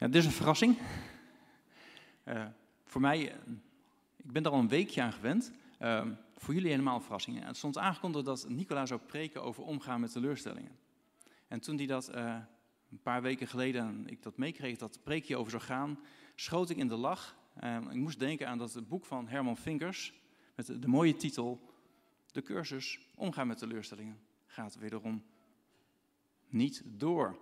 Ja, dit is een verrassing. Uh, voor mij, ik ben er al een weekje aan gewend. Uh, voor jullie helemaal een verrassing. Het stond aangekondigd dat Nicola zou preken over omgaan met teleurstellingen. En toen hij dat een paar weken geleden, ik dat meekreeg, dat preekje over zou gaan, schoot ik in de lach. ik moest denken aan dat boek van Herman Vinkers, met de, de mooie titel, de cursus Omgaan met teleurstellingen, gaat wederom niet door.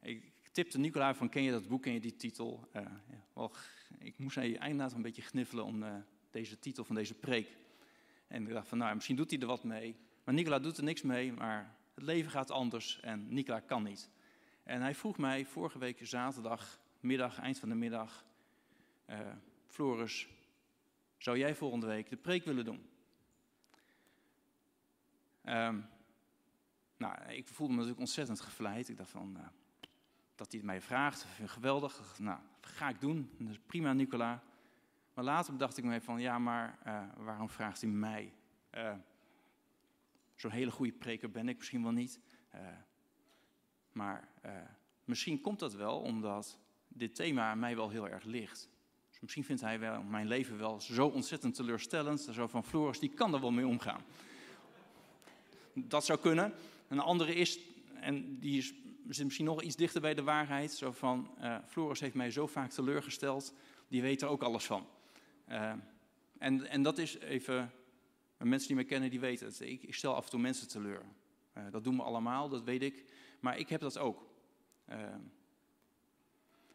Ik tipte Nicola van, ken je dat boek, ken je die titel? Uh, ja, ik moest eindelijk een beetje gniffelen om uh, deze titel van deze preek. En ik dacht van, nou, misschien doet hij er wat mee. Maar Nicola doet er niks mee, maar het leven gaat anders en Nicola kan niet. En hij vroeg mij vorige week zaterdag, middag, eind van de middag, uh, Floris, zou jij volgende week de preek willen doen? Um, nou, ik voelde me natuurlijk ontzettend gevleid. Ik dacht van, uh, dat hij het mij vraagt, geweldig. Nou, ga ik doen. Dat is prima, Nicola. Maar later bedacht ik me van, ja, maar uh, waarom vraagt hij mij? Uh, Zo'n hele goede preker ben ik misschien wel niet. Uh, maar misschien komt dat wel omdat dit thema mij wel heel erg ligt. Dus misschien vindt hij wel mijn leven wel zo ontzettend teleurstellend. Zo van, Floris, die kan er wel mee omgaan. Dat zou kunnen. Een andere is, en die is, zit misschien nog iets dichter bij de waarheid. Zo van, uh, Floris heeft mij zo vaak teleurgesteld, die weet er ook alles van. Uh, en, en dat is even, mensen die mij kennen, die weten het. Ik, ik stel af en toe mensen teleur. Dat doen we allemaal, dat weet ik. Maar ik heb dat ook.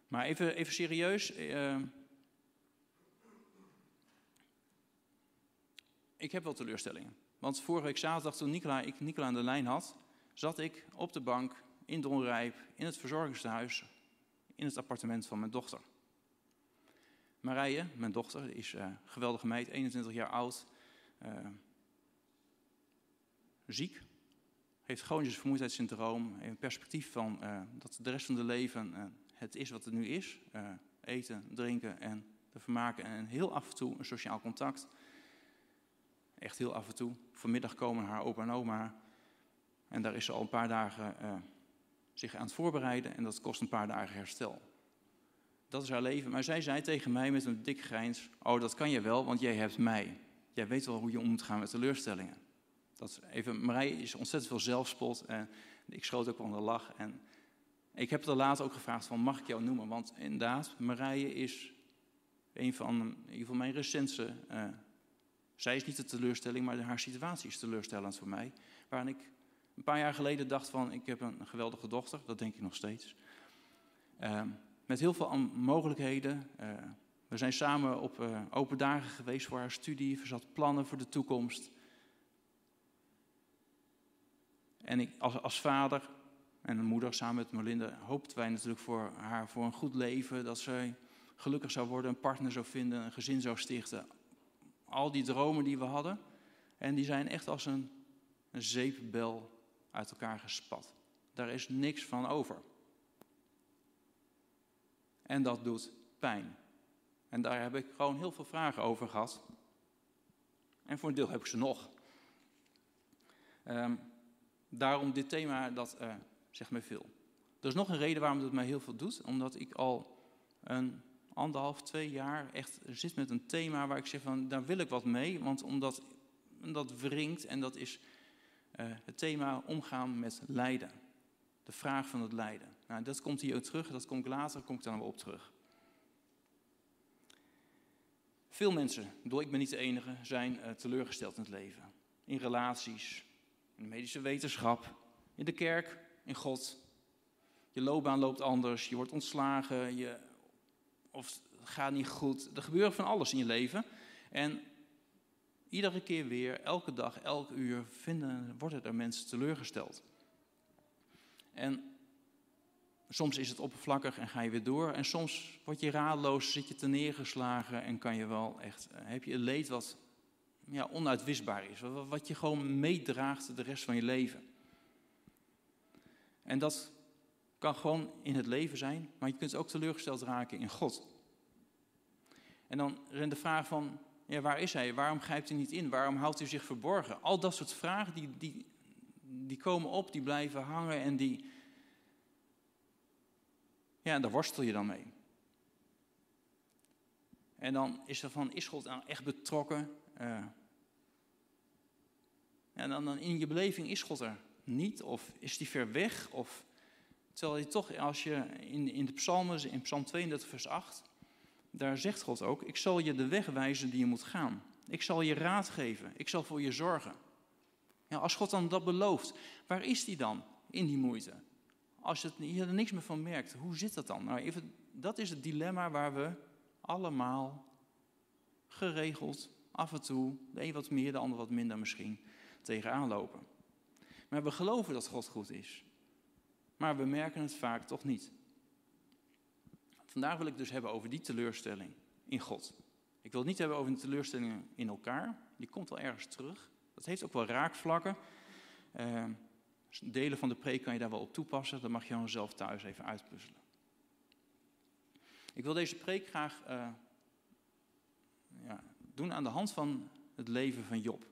maar even, even serieus. ik heb wel teleurstellingen. Want vorige week zaterdag, toen Nicola, ik Nicola aan de lijn had, zat ik op de bank in Donrijp, in het verzorgingshuis, in het appartement van mijn dochter. Marije, mijn dochter, is uh, geweldige meid, 21 jaar oud, uh, ziek, heeft chronisch vermoeidheidssyndroom, heeft een perspectief van uh, dat de rest van het leven het is wat het nu is. eten, drinken en de vermaken en heel af en toe een sociaal contact. Echt heel af en toe. Vanmiddag komen haar opa en oma en daar is ze al een paar dagen zich aan het voorbereiden en dat kost een paar dagen herstel. Dat is haar leven. Maar zij zei tegen mij met een dik grijns: Oh, dat kan je wel, want jij hebt mij. Jij weet wel hoe je om moet gaan met teleurstellingen. Dat even, Marije is ontzettend veel zelfspot en ik schoot ook aan de lach. En ik heb er later ook gevraagd: van, Mag ik jou noemen? Want inderdaad, Marije is een van, in ieder geval mijn recentste. Uh, zij is niet de teleurstelling, maar haar situatie is teleurstellend voor mij. Waarin ik een paar jaar geleden dacht van, ik heb een geweldige dochter, dat denk ik nog steeds. Uh, met heel veel mogelijkheden. Uh, we zijn samen op uh, open dagen geweest voor haar studie, verzat plannen voor de toekomst. En ik, als, als vader en moeder samen met Melinda hoopten wij natuurlijk voor haar voor een goed leven, dat zij gelukkig zou worden, een partner zou vinden, een gezin zou stichten. Al die dromen die we hadden. En die zijn echt als een, een zeepbel uit elkaar gespat. Daar is niks van over. En dat doet pijn. En daar heb ik gewoon heel veel vragen over gehad. En voor een deel heb ik ze nog. Um, daarom dit thema, dat uh, zegt mij veel. Er is nog een reden waarom het mij heel veel doet. Omdat ik al een anderhalf, twee jaar echt zit met een thema waar ik zeg van, daar wil ik wat mee. Want omdat dat wringt en dat is uh, het thema omgaan met lijden. De vraag van het lijden. Nou, dat komt hier ook terug, dat kom ik later, kom ik dan wel op terug. Veel mensen, door ik ben niet de enige, zijn uh, teleurgesteld in het leven. In relaties, in de medische wetenschap, in de kerk, in God. Je loopbaan loopt anders, je wordt ontslagen, je, of het gaat niet goed. Er gebeurt van alles in je leven. En Iedere keer weer, elke dag, elk uur vinden, worden er mensen teleurgesteld. En soms is het oppervlakkig en ga je weer door. En soms word je raadloos, zit je te neergeslagen en kan je wel echt, eh, heb je een leed wat ja, onuitwisbaar is. Wat je gewoon meedraagt de rest van je leven. En dat kan gewoon in het leven zijn, maar je kunt ook teleurgesteld raken in God. En dan is de vraag van, ja, waar is hij? Waarom grijpt hij niet in? Waarom houdt hij zich verborgen? Al dat soort vragen die, die, die komen op, die blijven hangen en die, Ja, daar worstel je dan mee. En dan is er van, is God nou echt betrokken? En dan, dan in je beleving is God er niet, of is die ver weg, of terwijl je toch, als je in, in de psalmen, in psalm 32 vers 8, daar zegt God ook, ik zal je de weg wijzen die je moet gaan. Ik zal je raad geven, ik zal voor je zorgen. Ja, als God dan dat belooft, waar is die dan in die moeite? Als je, er niks meer van merkt, hoe zit dat dan? Nou, even, dat is het dilemma waar we allemaal geregeld, af en toe, de een wat meer, de ander wat minder misschien, tegenaan lopen. Maar we geloven dat God goed is. Maar we merken het vaak toch niet. Vandaag wil ik dus hebben over die teleurstelling in God. Ik wil het niet hebben over de teleurstelling in elkaar. Die komt wel ergens terug. Dat heeft ook wel raakvlakken. Uh, delen van de preek kan je daar wel op toepassen. Dat mag je gewoon zelf thuis even uitpuzzelen. Ik wil deze preek graag uh, ja, doen aan de hand van het leven van Job.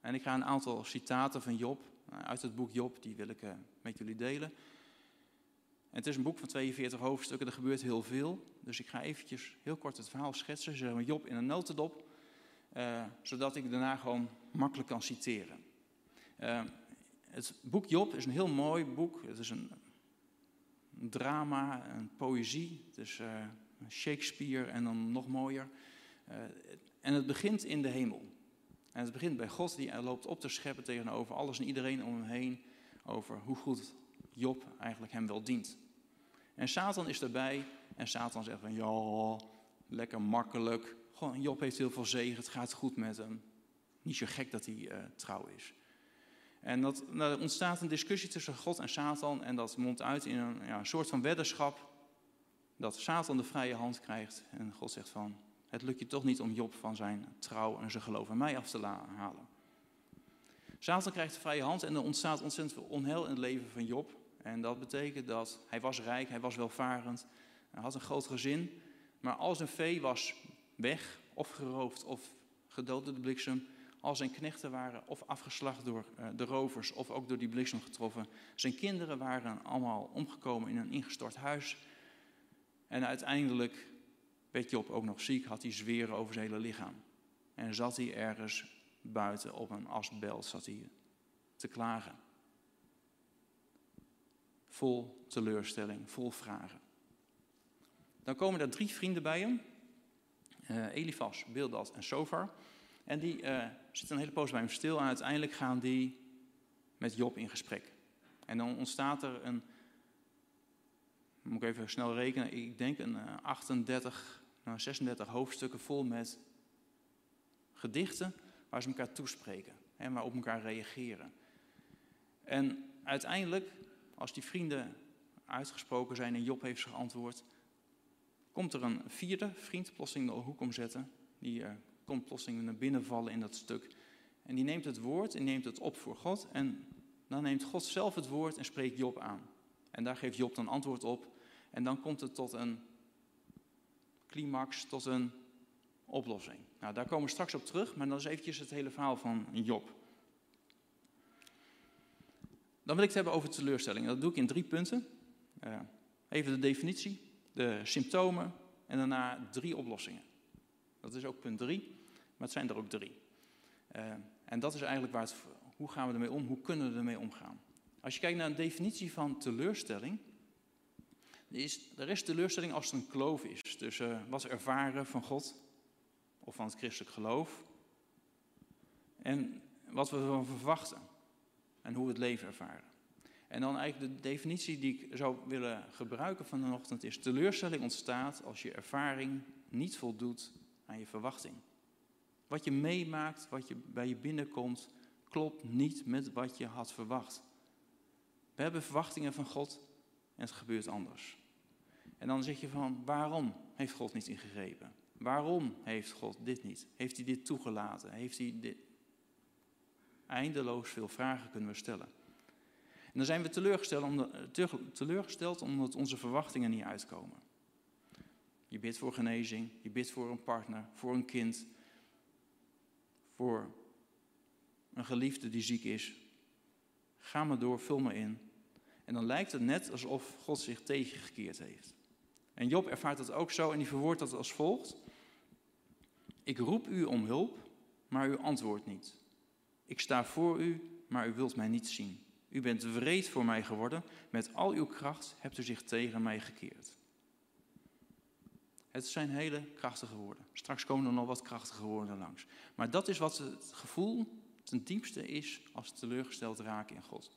En ik ga een aantal citaten van Job eh, uit het boek Job, die wil ik met jullie delen. En het is een boek van 42 hoofdstukken, er gebeurt heel veel. Dus ik ga eventjes heel kort het verhaal schetsen, zeg maar Job in een notendop. Uh, zodat ik daarna gewoon makkelijk kan citeren. Uh, het boek Job is een heel mooi boek. Het is een, drama, een poëzie. Het is uh, Shakespeare en dan nog mooier. en het begint in de hemel. En het begint bij God die loopt op te scheppen tegenover alles en iedereen om hem heen. Over hoe goed Job eigenlijk hem wel dient. En Satan is erbij en Satan zegt van ja, lekker makkelijk. Job heeft heel veel zegen, het gaat goed met hem. Niet zo gek dat hij uh, trouw is. En dat, er ontstaat een discussie tussen God en Satan en dat mondt uit in een, ja, soort van weddenschap. Dat Satan de vrije hand krijgt en God zegt van, het lukt je toch niet om Job van zijn trouw en zijn geloof aan mij af te halen. Satan krijgt de vrije hand en er ontstaat ontzettend veel onheil in het leven van Job. En dat betekent dat hij was rijk, hij was welvarend, hij had een groot gezin. Maar al zijn vee was weg, of geroofd, of gedood door de bliksem. Al zijn knechten waren of afgeslacht door eh, de rovers, of ook door die bliksem getroffen. Zijn kinderen waren allemaal omgekomen in een ingestort huis. En uiteindelijk werd Job ook nog ziek, had hij zweren over zijn hele lichaam. En zat hij ergens buiten op een asbelt zat hij te klagen. Vol teleurstelling, vol vragen. Dan komen er drie vrienden bij hem. Uh, Elifas, Bildad en Sofar. En die uh, zitten een hele poos bij hem stil en uiteindelijk gaan die met Job in gesprek. En dan ontstaat er een, moet ik even snel rekenen, ik denk een 38, eh, nou 36 hoofdstukken vol met gedichten waar ze elkaar toespreken en waar op elkaar reageren. En uiteindelijk, als die vrienden uitgesproken zijn en Job heeft geantwoord, komt er een vierde vriend plotseling de hoek omzetten. Die uh, komt plotseling naar binnen vallen in dat stuk. En die neemt het woord en neemt het op voor God. En dan neemt God zelf het woord en spreekt Job aan. En daar geeft Job dan antwoord op. En dan komt het tot een climax, tot een oplossing. Nou, daar komen we straks op terug, maar dan is eventjes het hele verhaal van Job. Dan wil ik het hebben over teleurstelling. Dat doe ik in drie punten. Uh, even de definitie, de symptomen en daarna drie oplossingen. Dat is ook punt drie, maar het zijn er ook drie. Uh, en dat is eigenlijk waar het, hoe gaan we ermee om, hoe kunnen we ermee omgaan. Als je kijkt naar een definitie van teleurstelling, is, er is teleurstelling als er een kloof is tussen wat we ervaren van God of van het christelijk geloof. En wat we ervan verwachten en hoe we het leven ervaren. En dan eigenlijk de definitie die ik zou willen gebruiken vanochtend is: teleurstelling ontstaat als je ervaring niet voldoet aan je verwachting. Wat je meemaakt, wat je bij je binnenkomt, klopt niet met wat je had verwacht. We hebben verwachtingen van God en het gebeurt anders. En dan zeg je van, waarom heeft God niet ingegrepen? Waarom heeft God dit niet? Heeft hij dit toegelaten? Heeft hij dit... Eindeloos veel vragen kunnen we stellen. En dan zijn we teleurgesteld omdat, teleurgesteld omdat onze verwachtingen niet uitkomen. Je bidt voor genezing, je bidt voor een partner, voor een kind, voor een geliefde die ziek is. Ga maar door, vul me in. En dan lijkt het net alsof God zich tegengekeerd heeft. En Job ervaart dat ook zo en die verwoordt dat als volgt. Ik roep u om hulp, maar u antwoordt niet. Ik sta voor u, maar u wilt mij niet zien. U bent wreed voor mij geworden. Met al uw kracht hebt u zich tegen mij gekeerd. Het zijn hele krachtige woorden. Straks komen er nog wat krachtige woorden langs. Maar dat is wat het gevoel ten diepste is als teleurgesteld raken in God.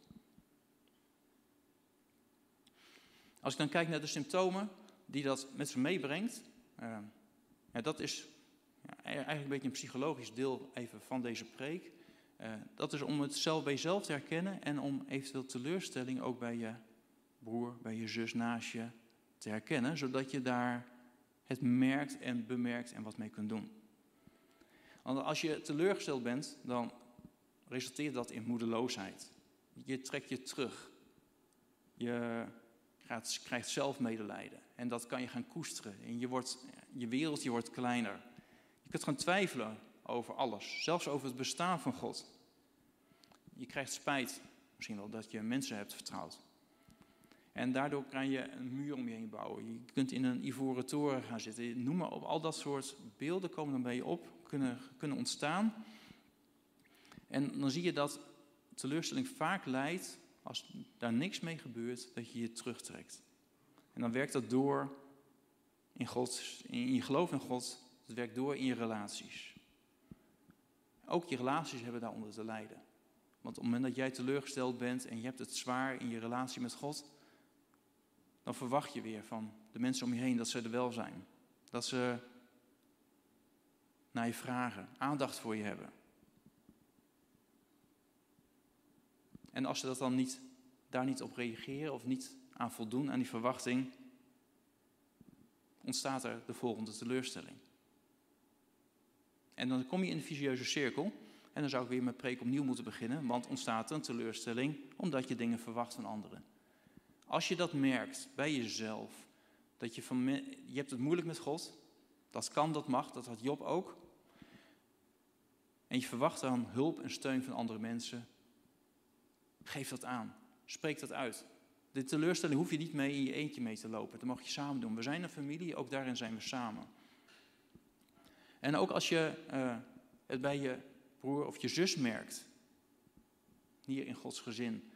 Als ik dan kijk naar de symptomen die dat met zich meebrengt, uh, ja, dat is ja, eigenlijk een beetje een psychologisch deel even van deze preek. Uh, dat is om het zelf bij jezelf te herkennen en om eventueel teleurstelling ook bij je broer, bij je zus naast je te herkennen, zodat je daar het merkt en bemerkt en wat mee kunt doen. Want als je teleurgesteld bent, dan resulteert dat in moedeloosheid. Je trekt je terug. Je gaat, krijgt zelf medelijden. En dat kan je gaan koesteren. En je, wordt, je wereldje wordt kleiner. Je kunt gaan twijfelen over alles. Zelfs over het bestaan van God. Je krijgt spijt misschien wel dat je mensen hebt vertrouwd. En daardoor kan je een muur om je heen bouwen. Je kunt in een ivoren toren gaan zitten. Noem maar op. Al dat soort beelden komen dan bij je op, kunnen, kunnen ontstaan. En dan zie je dat teleurstelling vaak leidt, als daar niks mee gebeurt, dat je je terugtrekt. En dan werkt dat door in, God, in je geloof in God. Het werkt door in je relaties. Ook je relaties hebben daaronder te lijden. Want op het moment dat jij teleurgesteld bent en je hebt het zwaar in je relatie met God, dan verwacht je weer van de mensen om je heen dat ze er wel zijn. Dat ze naar je vragen, aandacht voor je hebben. En als ze dat dan niet, daar niet op reageren of niet aan voldoen, aan die verwachting, ontstaat er de volgende teleurstelling. En dan kom je in de visieuze cirkel. En dan zou ik weer mijn preek opnieuw moeten beginnen, want ontstaat een teleurstelling omdat je dingen verwacht van anderen. Als je dat merkt bij jezelf, dat je, van, je hebt het moeilijk met God, dat kan, dat mag, dat had Job ook. En je verwacht dan hulp en steun van andere mensen. Geef dat aan. Spreek dat uit. De teleurstelling hoef je niet mee in je eentje mee te lopen. Dat mag je samen doen. We zijn een familie, ook daarin zijn we samen. En ook als je uh, het bij je broer of je zus merkt, hier in Gods gezin,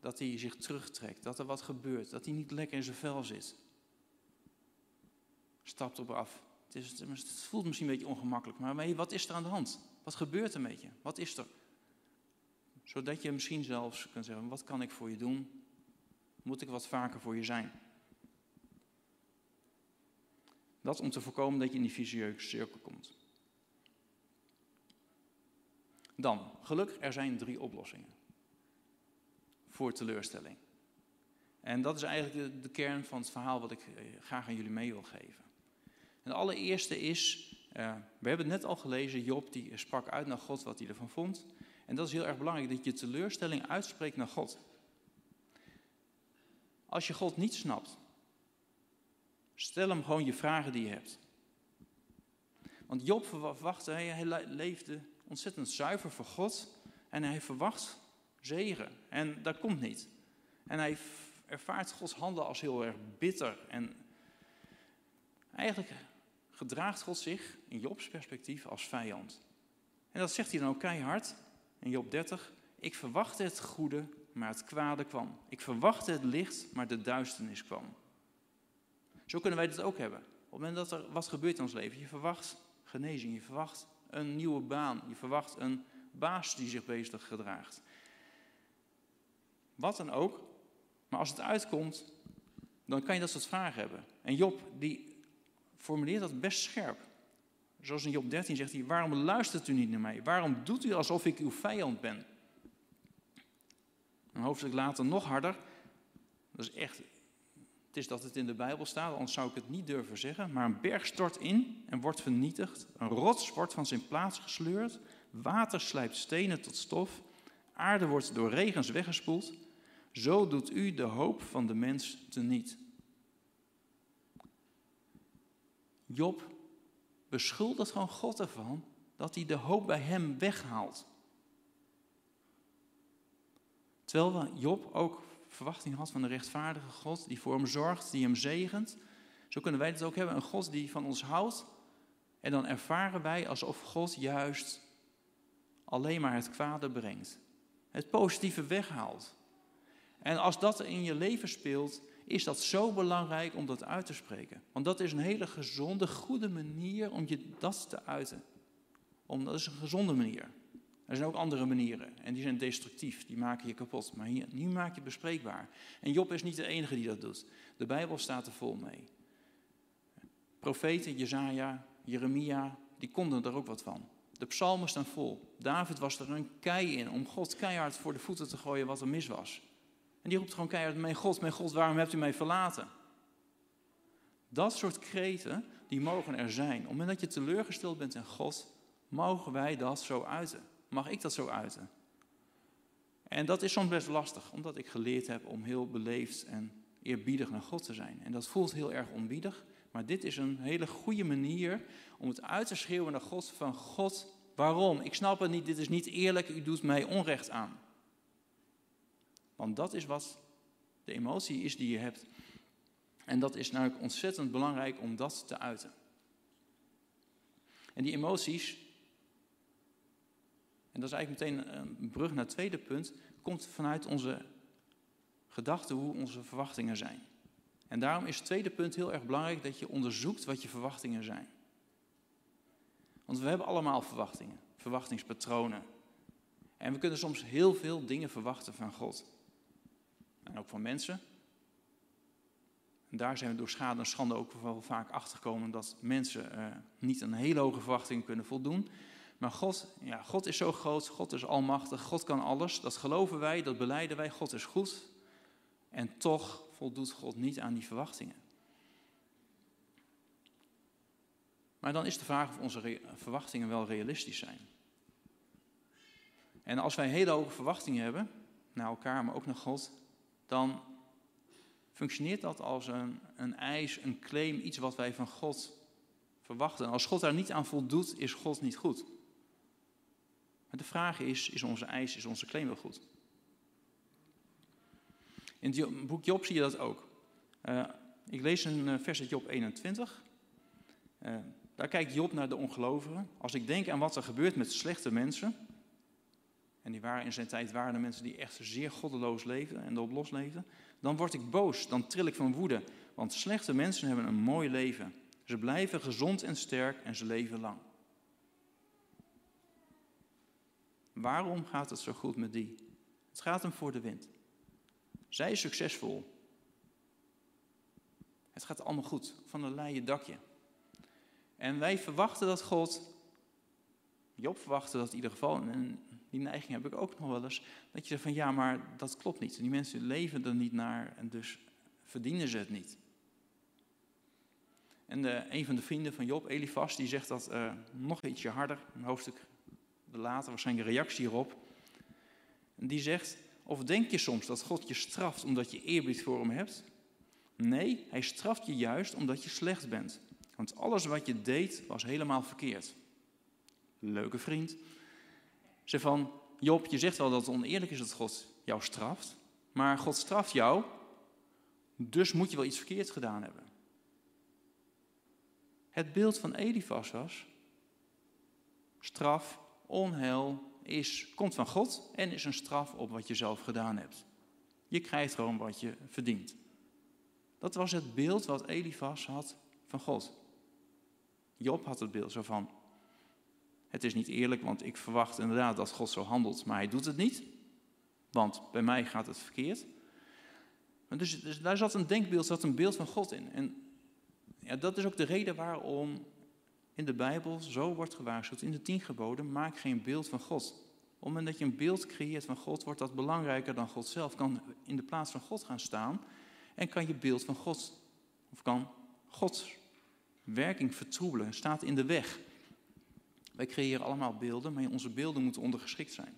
dat hij zich terugtrekt, dat er wat gebeurt, dat hij niet lekker in zijn vel zit. Stapt op af. Het, is, het voelt misschien een beetje ongemakkelijk, maar wat is er aan de hand? Wat gebeurt er met je? Wat is er? Zodat je misschien zelfs kunt zeggen, wat kan ik voor je doen? Moet ik wat vaker voor je zijn? Dat om te voorkomen dat je in die visieuze cirkel komt. Dan, gelukkig, er zijn drie oplossingen voor teleurstelling. En dat is eigenlijk de, kern van het verhaal wat ik eh, graag aan jullie mee wil geven. En de allereerste is, uh, we hebben het net al gelezen, Job die sprak uit naar God wat hij ervan vond. En dat is heel erg belangrijk, dat je teleurstelling uitspreekt naar God. Als je God niet snapt, stel hem gewoon je vragen die je hebt. Want Job verwachtte, hij leefde ontzettend zuiver voor God en hij verwacht zegen. En dat komt niet. En hij ervaart Gods handen als heel erg bitter. En eigenlijk gedraagt God zich in Jobs perspectief als vijand. En dat zegt hij dan ook keihard in Job 30. Ik verwachtte het goede, maar het kwade kwam. Ik verwachtte het licht, maar de duisternis kwam. Zo kunnen wij dit ook hebben. Op het moment dat er wat gebeurt in ons leven, je verwacht genezing, je verwacht een nieuwe baan, je verwacht een baas die zich bezig gedraagt. Wat dan ook. Maar als het uitkomt, dan kan je dat soort vragen hebben. En Job, die formuleert dat best scherp. Zoals in Job 13 zegt hij, waarom luistert u niet naar mij? Waarom doet u alsof ik uw vijand ben? Een hoofdstuk later nog harder. Dat is echt, is dat het in de Bijbel staat, anders zou ik het niet durven zeggen. Maar een berg stort in en wordt vernietigd. Een rots wordt van zijn plaats gesleurd. Water slijpt stenen tot stof. Aarde wordt door regens weggespoeld. Zo doet u de hoop van de mens teniet. Job beschuldigt gewoon God ervan dat hij de hoop bij hem weghaalt. Terwijl Job ook verwachting had van een rechtvaardige God die voor hem zorgt, die hem zegent, zo kunnen wij het ook hebben. Een God die van ons houdt. En dan ervaren wij alsof God juist alleen maar het kwade brengt. Het positieve weghaalt. En als dat in je leven speelt, is dat zo belangrijk om dat uit te spreken. Want dat is een hele gezonde, goede manier om je dat te uiten. Om, dat is een gezonde manier. Er zijn ook andere manieren en die zijn destructief, die maken je kapot. Maar hier, nu maak je het bespreekbaar. En Job is niet de enige die dat doet. De Bijbel staat er vol mee. Profeten, Jezaja, Jeremia, die konden er ook wat van. De psalmen staan vol. David was er een kei in om God keihard voor de voeten te gooien wat er mis was. En die roept gewoon keihard, mijn God, mijn God, waarom hebt u mij verlaten? Dat soort kreten, die mogen er zijn. Op het moment dat je teleurgesteld bent in God, mogen wij dat zo uiten. Mag ik dat zo uiten? En dat is soms best lastig, omdat ik geleerd heb om heel beleefd en eerbiedig naar God te zijn. En dat voelt heel erg onbiedig, maar dit is een hele goede manier om het uit te schreeuwen naar God van God, waarom? Ik snap het niet, dit is niet eerlijk, u doet mij onrecht aan. Want dat is wat de emotie is die je hebt. En dat is namelijk ontzettend belangrijk om dat te uiten. En die emoties, en dat is eigenlijk meteen een brug naar het tweede punt, komt vanuit onze gedachten hoe onze verwachtingen zijn. En daarom is het tweede punt heel erg belangrijk dat je onderzoekt wat je verwachtingen zijn. Want we hebben allemaal verwachtingen, verwachtingspatronen. En we kunnen soms heel veel dingen verwachten van God. En ook van mensen. En daar zijn we door schade en schande ook wel vaak achtergekomen dat mensen uh, niet een hele hoge verwachting kunnen voldoen. Maar God, ja, God is zo groot, God is almachtig, God kan alles. Dat geloven wij, dat beleiden wij, God is goed. En toch voldoet God niet aan die verwachtingen. Maar dan is de vraag of onze verwachtingen wel realistisch zijn. En als wij hele hoge verwachtingen hebben, naar elkaar, maar ook naar God, dan functioneert dat als een, een eis, een claim, iets wat wij van God verwachten. En als God daar niet aan voldoet, is God niet goed. De vraag is, is onze eis, is onze claim wel goed? In het boek Job zie je dat ook. Uh, ik lees een eh, vers uit Job 21. Uh, eh, daar kijkt Job naar de ongelovigen. Als ik denk aan wat er gebeurt met slechte mensen. En die waren in zijn tijd waren er mensen die echt zeer goddeloos leefden en erop los leefden. Dan word ik boos, dan tril ik van woede. Want slechte mensen hebben een mooi leven. Ze blijven gezond en sterk en ze leven lang. Waarom gaat het zo goed met die? Het gaat hem voor de wind. Zij is succesvol. Het gaat allemaal goed, van een leien dakje. En wij verwachten dat God, Job verwachtte dat in ieder geval, en die neiging heb ik ook nog wel eens, dat je zegt van ja, maar dat klopt niet. Die mensen leven er niet naar en dus verdienen ze het niet. En een van de vrienden van Job, Elifas, die zegt dat uh, nog ietsje harder, een hoofdstuk later waarschijnlijk een reactie hierop. Die zegt, of denk je soms dat God je straft omdat je eerbied voor hem hebt? Nee, hij straft je juist omdat je slecht bent. Want alles wat je deed was helemaal verkeerd. Leuke vriend. Zeg van, Job, je zegt wel dat het oneerlijk is dat God jou straft. Maar God straft jou, dus moet je wel iets verkeerd gedaan hebben. Het beeld van Elifas was straf, onheil, is, komt van God en is een straf op wat je zelf gedaan hebt. Je krijgt gewoon wat je verdient. Dat was het beeld wat Elifas had van God. Job had het beeld zo van, het is niet eerlijk, want ik verwacht inderdaad dat God zo handelt, maar hij doet het niet, want bij mij gaat het verkeerd. Dus, dus daar zat een denkbeeld, zat een beeld van God in. En ja, dat is ook de reden waarom in de Bijbel zo wordt gewaarschuwd, in de tien geboden, maak geen beeld van God. Op het moment dat je een beeld creëert van God, wordt dat belangrijker dan God zelf. Kan in de plaats van God gaan staan en kan je beeld van God, of kan Gods werking vertroebelen, staat in de weg. Wij creëren allemaal beelden, maar onze beelden moeten ondergeschikt zijn.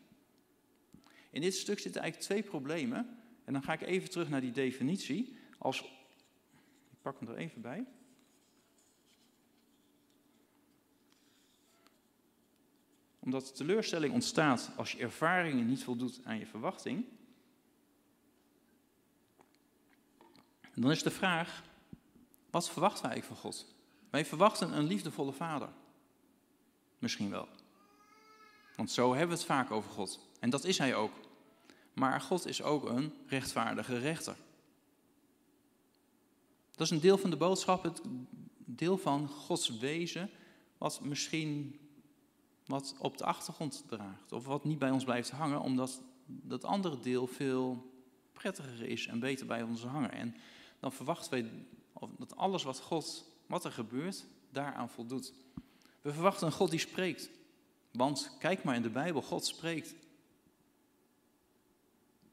In dit stuk zitten eigenlijk twee problemen. En dan ga ik even terug naar die definitie. Als, ik pak hem er even bij. Omdat teleurstelling ontstaat als je ervaringen niet voldoet aan je verwachting. Dan is de vraag, wat verwachten wij van God? Wij verwachten een liefdevolle vader. Misschien wel. Want zo hebben we het vaak over God. En dat is hij ook. Maar God is ook een rechtvaardige rechter. Dat is een deel van de boodschap, het deel van Gods wezen, wat misschien wat op de achtergrond draagt. Of wat niet bij ons blijft hangen, omdat dat andere deel veel prettiger is en beter bij ons hangen. En dan verwachten wij dat alles wat God, wat er gebeurt, daaraan voldoet. We verwachten een God die spreekt. Want kijk maar in de Bijbel, God spreekt.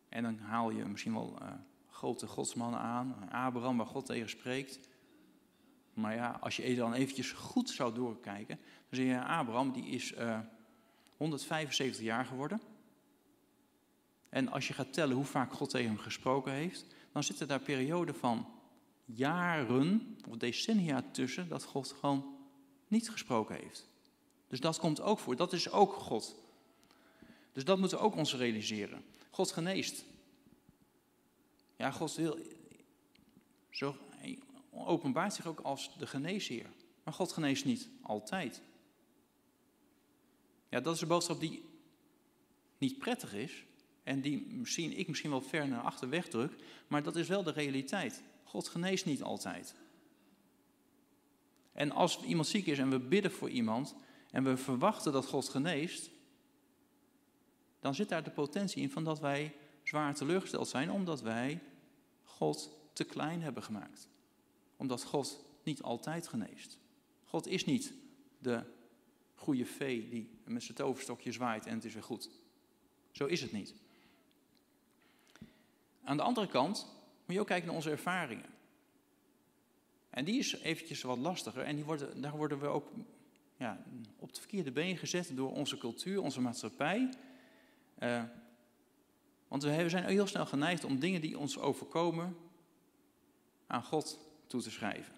En dan haal je misschien wel uh, grote godsmannen aan, Abraham waar God tegen spreekt. Maar ja, als je dan eventjes goed zou doorkijken, dan zie je Abraham, die is uh, eh, 175 jaar geworden. En als je gaat tellen hoe vaak God tegen hem gesproken heeft, dan zitten daar perioden van jaren of decennia tussen dat God gewoon niet gesproken heeft. Dus dat komt ook voor. Dat is ook God. Dus dat moeten we ook ons realiseren. God geneest. Ja, God wil, zo, openbaart zich ook als de geneesheer. Maar God geneest niet altijd. Ja, dat is een boodschap die niet prettig is. En die misschien, ik misschien wel ver naar achter wegdruk. Maar dat is wel de realiteit. God geneest niet altijd. En als iemand ziek is en we bidden voor iemand en we verwachten dat God geneest, dan zit daar de potentie in van dat wij zwaar teleurgesteld zijn omdat wij God te klein hebben gemaakt. Omdat God niet altijd geneest. God is niet de goede vee die met zijn toverstokje zwaait en het is weer goed. Zo is het niet. Aan de andere kant moet je ook kijken naar onze ervaringen. En die is eventjes wat lastiger en die worden, daar worden we ook ja, op het verkeerde been gezet door onze cultuur, onze maatschappij. Uh, want we zijn heel snel geneigd om dingen die ons overkomen aan God toe te schrijven.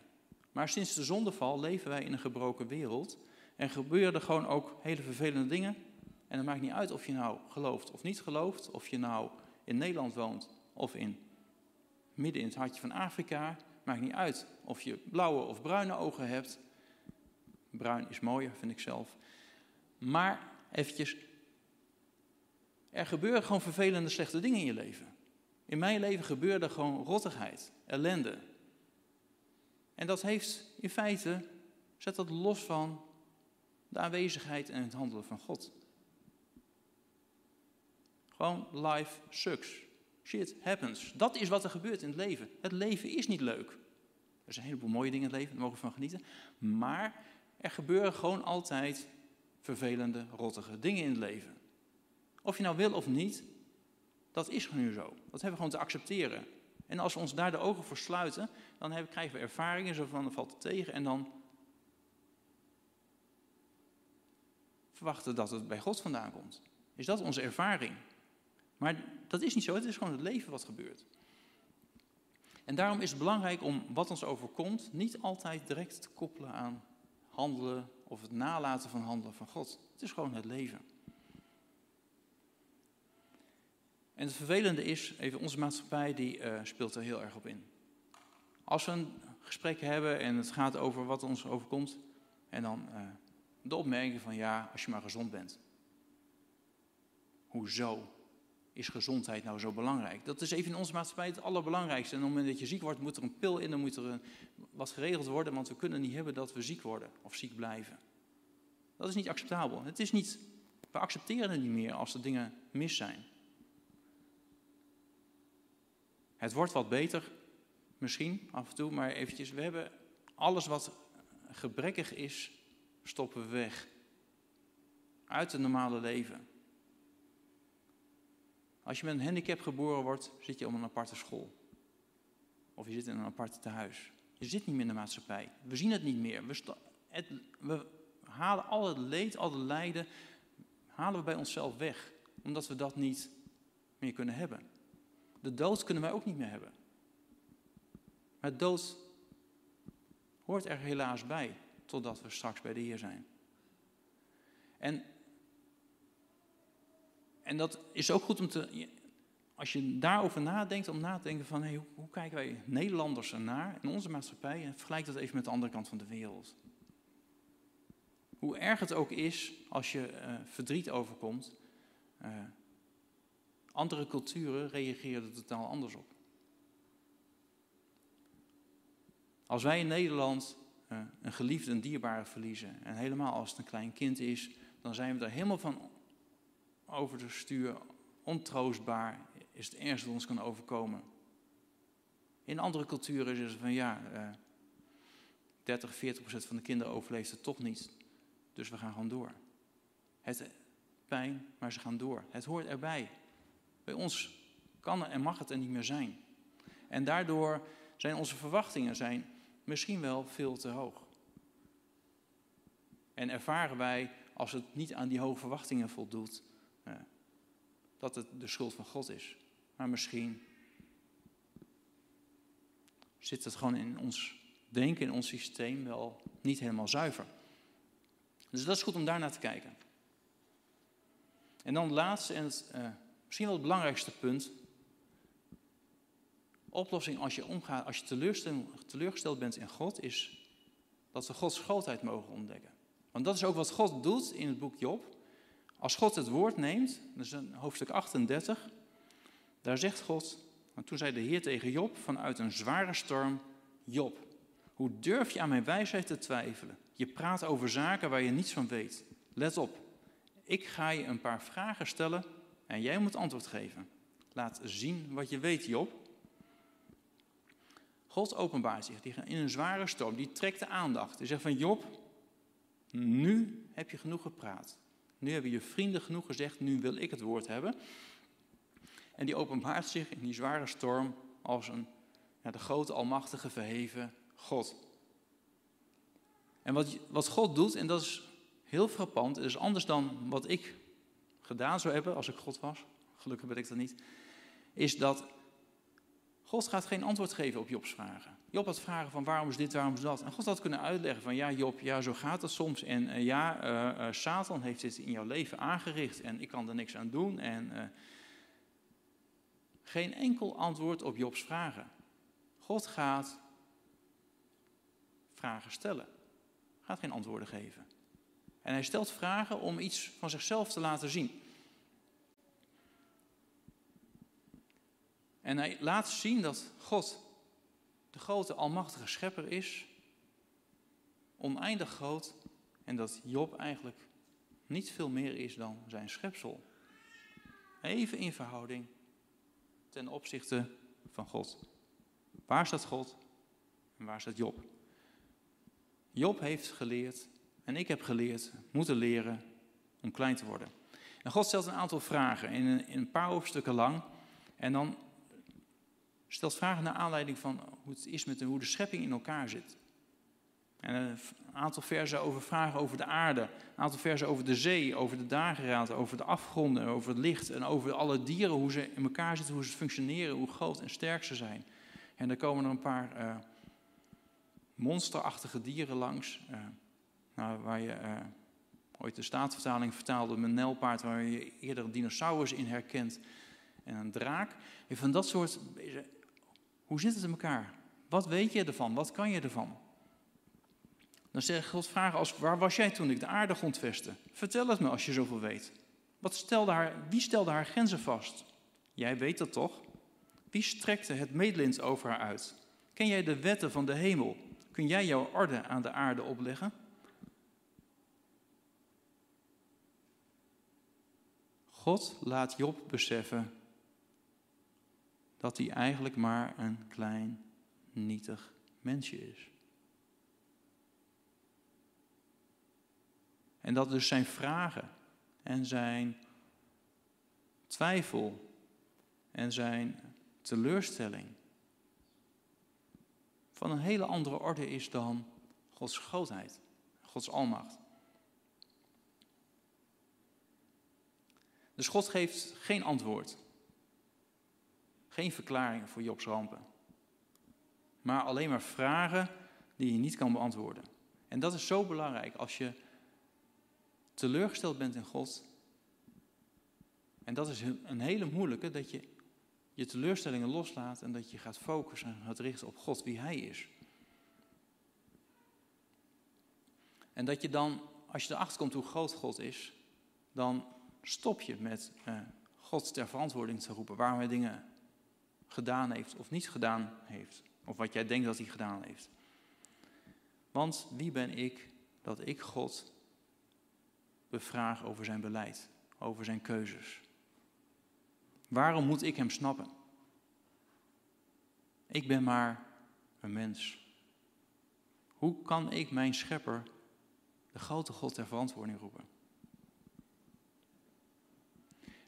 Maar sinds de zondeval leven wij in een gebroken wereld en gebeuren er gewoon ook hele vervelende dingen. En het maakt niet uit of je nou gelooft of niet gelooft, of je nou in Nederland woont of in midden in het hartje van Afrika. Maakt niet uit of je blauwe of bruine ogen hebt. Bruin is mooier, vind ik zelf. Maar eventjes, er gebeuren gewoon vervelende, slechte dingen in je leven. In mijn leven gebeurde gewoon rottigheid, ellende. En dat heeft in feite, zet dat los van de aanwezigheid en het handelen van God. Gewoon life sucks. Shit happens. Dat is wat er gebeurt in het leven. Het leven is niet leuk. Er zijn een heleboel mooie dingen in het leven, daar mogen we van genieten. Maar er gebeuren gewoon altijd vervelende, rottige dingen in het leven. Of je nou wil of niet, dat is nu zo. Dat hebben we gewoon te accepteren. En als we ons daar de ogen voor sluiten, dan krijgen we ervaringen, zo van, valt het tegen en dan verwachten dat het bij God vandaan komt. Is dat onze ervaring? Maar dat is niet zo, het is gewoon het leven wat gebeurt. En daarom is het belangrijk om wat ons overkomt niet altijd direct te koppelen aan handelen of het nalaten van handelen van God. Het is gewoon het leven. En het vervelende is, even onze maatschappij, die uh, speelt er heel erg op in. Als we een gesprek hebben en het gaat over wat ons overkomt, en dan uh, de opmerking van ja, als je maar gezond bent. Hoezo is gezondheid nou zo belangrijk? Dat is even in onze maatschappij het allerbelangrijkste. En op het moment dat je ziek wordt, moet er een pil in, dan moet er een, wat geregeld worden, want we kunnen niet hebben dat we ziek worden of ziek blijven. Dat is niet acceptabel. Het is niet, we accepteren het niet meer als er dingen mis zijn. Het wordt wat beter, misschien af en toe, maar eventjes, we hebben alles wat gebrekkig is, stoppen we weg. Uit het normale leven. Als je met een handicap geboren wordt, zit je op een aparte school. Of je zit in een aparte tehuis. Je zit niet meer in de maatschappij. We zien het niet meer. We, het, we halen al het leed, al het lijden, halen we bij onszelf weg. Omdat we dat niet meer kunnen hebben. De dood kunnen wij ook niet meer hebben. Maar dood hoort er helaas bij, totdat we straks bij de Heer zijn. En, en dat is ook goed om te, als je daarover nadenkt, om na te denken van hey, hoe, hoe, kijken wij Nederlanders ernaar in onze maatschappij en vergelijk dat even met de andere kant van de wereld. Hoe erg het ook is als je uh, verdriet overkomt, uh, andere culturen reageren er totaal anders op. Als wij in Nederland uh, een geliefde, een dierbare verliezen, en helemaal als het een klein kind is, dan zijn we daar helemaal van over te stuur, ontroostbaar, is het ergste dat ons kan overkomen. In andere culturen is het van ja, uh, 30, 40 procent van de kinderen overleeft het toch niet. Dus we gaan gewoon door. Het pijn, maar ze gaan door. Het hoort erbij. Bij ons kan en mag het er niet meer zijn. En daardoor zijn onze verwachtingen zijn misschien wel veel te hoog. En ervaren wij, als het niet aan die hoge verwachtingen voldoet, eh, dat het de schuld van God is. Maar misschien zit het gewoon in ons denken, in ons systeem wel niet helemaal zuiver. Dus dat is goed om daar naar te kijken. En dan het laatste en het, uh, misschien wel het belangrijkste punt. Oplossing als je omgaat, als je teleurgesteld bent in God, is dat we Gods grootheid mogen ontdekken. Want dat is ook wat God doet in het boek Job. Als God het woord neemt, dat is hoofdstuk 38, daar zegt God, want toen zei de Heer tegen Job vanuit een zware storm, Job, hoe durf je aan mijn wijsheid te twijfelen? Je praat over zaken waar je niets van weet. Let op, ik ga je een paar vragen stellen en jij moet antwoord geven. Laat zien wat je weet, Job. God openbaart zich in een zware storm, die trekt de aandacht. Hij zegt van Job, nu heb je genoeg gepraat. Nu hebben je vrienden genoeg gezegd, nu wil ik het woord hebben. En die openbaart zich in die zware storm als een, ja, de grote, almachtige, verheven God. En wat, wat God doet, en dat is heel frappant, is anders dan wat ik gedaan zou hebben als ik God was. Gelukkig ben ik dat niet. Is dat God gaat geen antwoord geven op Jobs vragen. Job had vragen van waarom is dit, waarom is dat. En God had kunnen uitleggen van ja Job, ja zo gaat het soms. En uh, ja, uh, uh, Satan heeft dit in jouw leven aangericht en ik kan er niks aan doen. En geen enkel antwoord op Jobs vragen. God gaat vragen stellen. Gaat geen antwoorden geven. En hij stelt vragen om iets van zichzelf te laten zien. En hij laat zien dat God de grote almachtige schepper is, oneindig groot, en dat Job eigenlijk niet veel meer is dan zijn schepsel. Even in verhouding ten opzichte van God. Waar staat God en waar staat Job? Job heeft geleerd en ik heb geleerd, moeten leren om klein te worden. En God stelt een aantal vragen in een, in een paar hoofdstukken lang. En dan stelt vragen naar aanleiding van hoe het is met de, hoe de schepping in elkaar zit. En een aantal versen over vragen over de aarde, een aantal versen over de zee, over de dageraad, over de afgronden, over het licht en over alle dieren, hoe ze in elkaar zitten, hoe ze functioneren, hoe groot en sterk ze zijn. En dan komen er een paar uh, monsterachtige dieren langs, uh, nou, waar je uh, ooit de staatsvertaling vertaalde een nelpaard, waar je eerder een dinosaurus in herkent en een draak. En van dat soort hoe zit het in elkaar? Wat weet je ervan? Wat kan je ervan? Dan zeg God vragen als, waar was jij toen ik de aarde grondvestte? Vertel het me als je zoveel weet. Wat stelde haar, wie stelde haar grenzen vast? Jij weet dat toch? Wie strekte het medelint over haar uit? Ken jij de wetten van de hemel? Kun jij jouw orde aan de aarde opleggen? God laat Job beseffen dat hij eigenlijk maar een klein, nietig mensje is. En dat dus zijn vragen en zijn twijfel en zijn teleurstelling van een hele andere orde is dan Gods grootheid, Gods almacht. Dus God geeft geen antwoord geen verklaringen voor Jobs rampen. Maar alleen maar vragen die je niet kan beantwoorden. En dat is zo belangrijk als je teleurgesteld bent in God. En dat is een hele moeilijke, dat je je teleurstellingen loslaat en dat je gaat focussen en gaat richten op God, wie Hij is. En dat je dan, als je erachter komt hoe groot God is, dan stop je met uh, God ter verantwoording te roepen waarom hij dingen gedaan heeft of niet gedaan heeft. Of wat jij denkt dat hij gedaan heeft. Want wie ben ik dat ik God bevraag over zijn beleid, over zijn keuzes? Waarom moet ik hem snappen? Ik ben maar een mens. Hoe kan ik mijn schepper, de grote God, ter verantwoording roepen?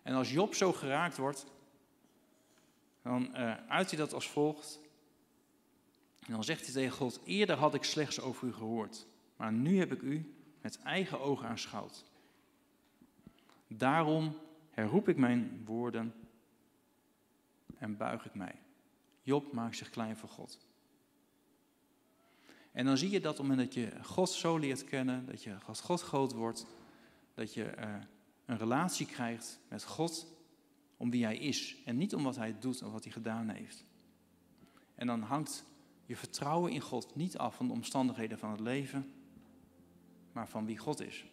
En als Job zo geraakt wordt, dan uh, uit hij dat als volgt. En dan zegt hij tegen God: Eerder had ik slechts over u gehoord, maar nu heb ik u met eigen ogen aanschouwd. Daarom herroep ik mijn woorden en buig ik mij. Job maakt zich klein voor God. En dan zie je dat op het moment dat je God zo leert kennen, dat je als God groot wordt, dat je uh, een relatie krijgt met God om wie Hij is en niet om wat Hij doet of wat Hij gedaan heeft. En dan hangt je vertrouwen in God niet af van de omstandigheden van het leven, maar van wie God is.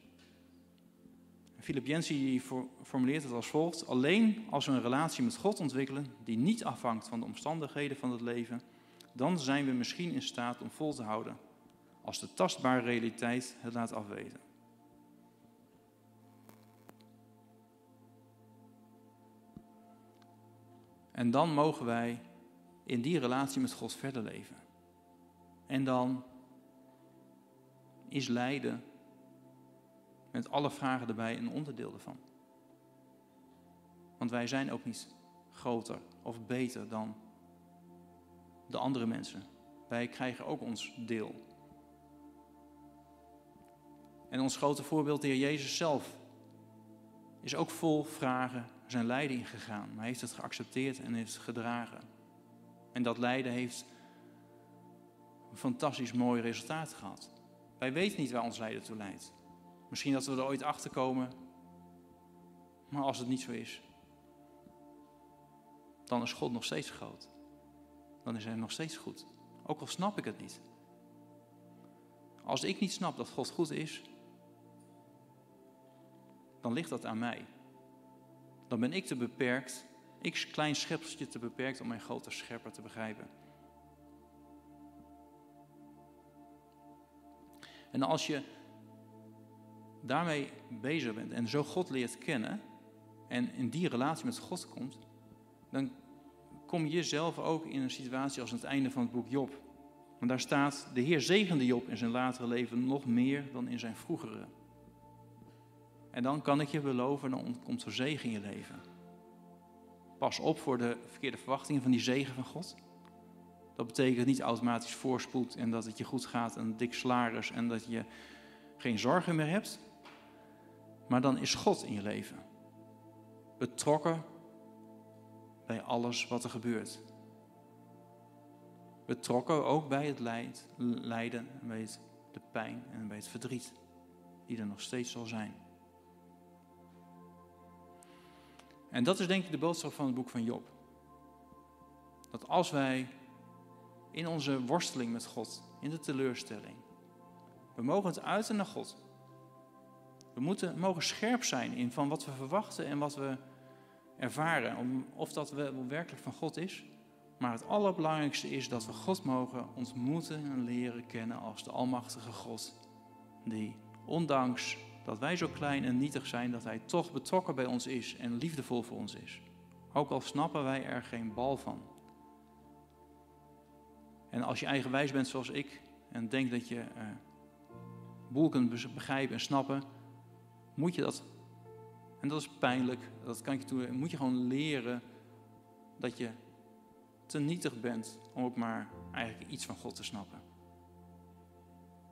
Philip Jensen formuleert het als volgt: Alleen als we een relatie met God ontwikkelen die niet afhangt van de omstandigheden van het leven, dan zijn we misschien in staat om vol te houden als de tastbare realiteit het laat afweten. En dan mogen wij in die relatie met God verder leven. En dan is lijden met alle vragen erbij een onderdeel ervan. Want wij zijn ook niet groter of beter dan de andere mensen. Wij krijgen ook ons deel. En ons grote voorbeeld, de Heer Jezus zelf, is ook vol vragen zijn lijden ingegaan. Maar hij heeft het geaccepteerd en heeft het gedragen. En dat lijden heeft een fantastisch mooi resultaat gehad. Wij weten niet waar ons lijden toe leidt. Misschien dat we er ooit achter komen. Maar als het niet zo is, dan is God nog steeds groot. Dan is hij nog steeds goed. Ook al snap ik het niet. Als ik niet snap dat God goed is, dan ligt dat aan mij dan ben ik te beperkt, ik klein schepseltje te beperkt om mijn grote schepper te begrijpen. En als je daarmee bezig bent en zo God leert kennen en in die relatie met God komt, dan kom je zelf ook in een situatie als het einde van het boek Job. Want daar staat, de Heer zegende Job in zijn latere leven nog meer dan in zijn vroegere. En dan kan ik je beloven, dan komt er zegen in je leven. Pas op voor de verkeerde verwachtingen van die zegen van God. Dat betekent niet automatisch voorspoed en dat het je goed gaat en dik salaris en dat je geen zorgen meer hebt. Maar dan is God in je leven. Betrokken bij alles wat er gebeurt. Betrokken ook bij het lijden, bij de pijn en bij het verdriet die er nog steeds zal zijn. En dat is denk ik de boodschap van het boek van Job. Dat als wij in onze worsteling met God, in de teleurstelling, we mogen het uiten naar God. We moeten, mogen scherp zijn in van wat we verwachten en wat we ervaren. Of dat wel werkelijk van God is. Maar het allerbelangrijkste is dat we God mogen ontmoeten en leren kennen als de Almachtige God. Die ondanks dat wij zo klein en nietig zijn dat Hij toch betrokken bij ons is en liefdevol voor ons is. Ook al snappen wij er geen bal van. En als je eigenwijs bent zoals ik en denkt dat je uh, boel kunt begrijpen en snappen, moet je dat, en dat is pijnlijk, dat kan je toe, moet je gewoon leren dat je te nietig bent om ook maar eigenlijk iets van God te snappen.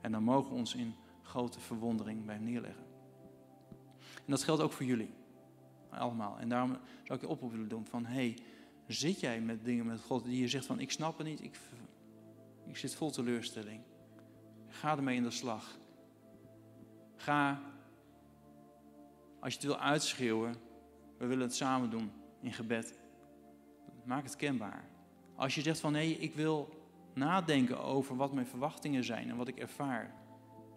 En dan mogen we ons in grote verwondering bij neerleggen. En dat geldt ook voor jullie. Allemaal. En daarom zou ik je oproep willen doen van, hey, zit jij met dingen met God die je zegt van, ik snap het niet, ik, ik zit vol teleurstelling. Ga ermee in de slag. Ga, als je het wil uitschreeuwen, we willen het samen doen in gebed. maak het kenbaar. Als je zegt van nee, ik wil nadenken over wat mijn verwachtingen zijn en wat ik ervaar.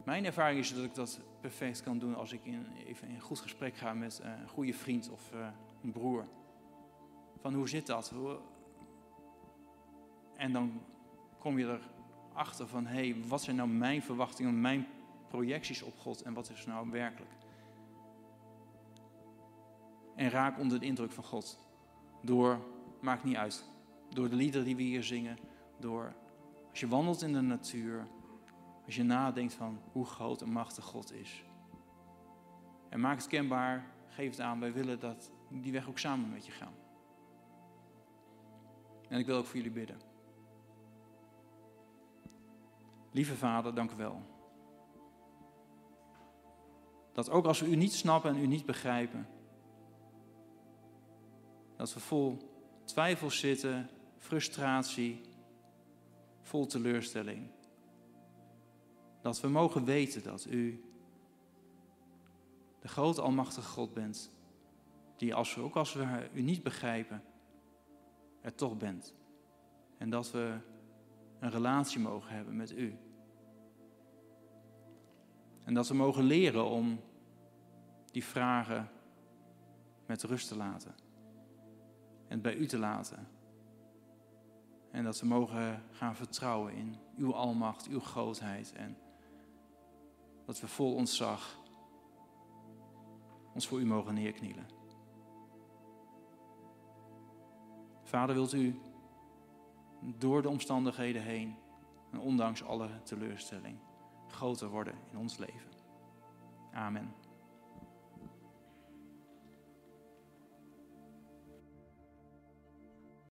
Mijn ervaring is dat ik dat perfect kan doen als ik in, even in een goed gesprek ga met eh, een goede vriend of uh, een broer. Van hoe zit dat? En dan kom je erachter van hé, hey, wat zijn nou mijn verwachtingen, mijn projecties op God en wat is nou werkelijk? En raak onder de indruk van God. Door, maakt niet uit, door de liederen die we hier zingen, door als je wandelt in de natuur, als je nadenkt van hoe groot en machtig God is. En maak het kenbaar, geef het aan, wij willen dat die weg ook samen met je gaan. En ik wil ook voor jullie bidden. Lieve Vader, dank u wel. Dat ook als we u niet snappen en u niet begrijpen, dat we vol twijfel zitten, frustratie, vol teleurstelling. Dat we mogen weten dat u de grote almachtige God bent, die als we, ook als we u niet begrijpen, er toch bent. En dat we een relatie mogen hebben met u. En dat we mogen leren om die vragen met rust te laten. En bij u te laten. En dat we mogen gaan vertrouwen in uw almacht, uw grootheid. En dat we vol ontzag ons voor u mogen neerknielen. Vader, wilt u door de omstandigheden heen en ondanks alle teleurstelling groter worden in ons leven. Amen.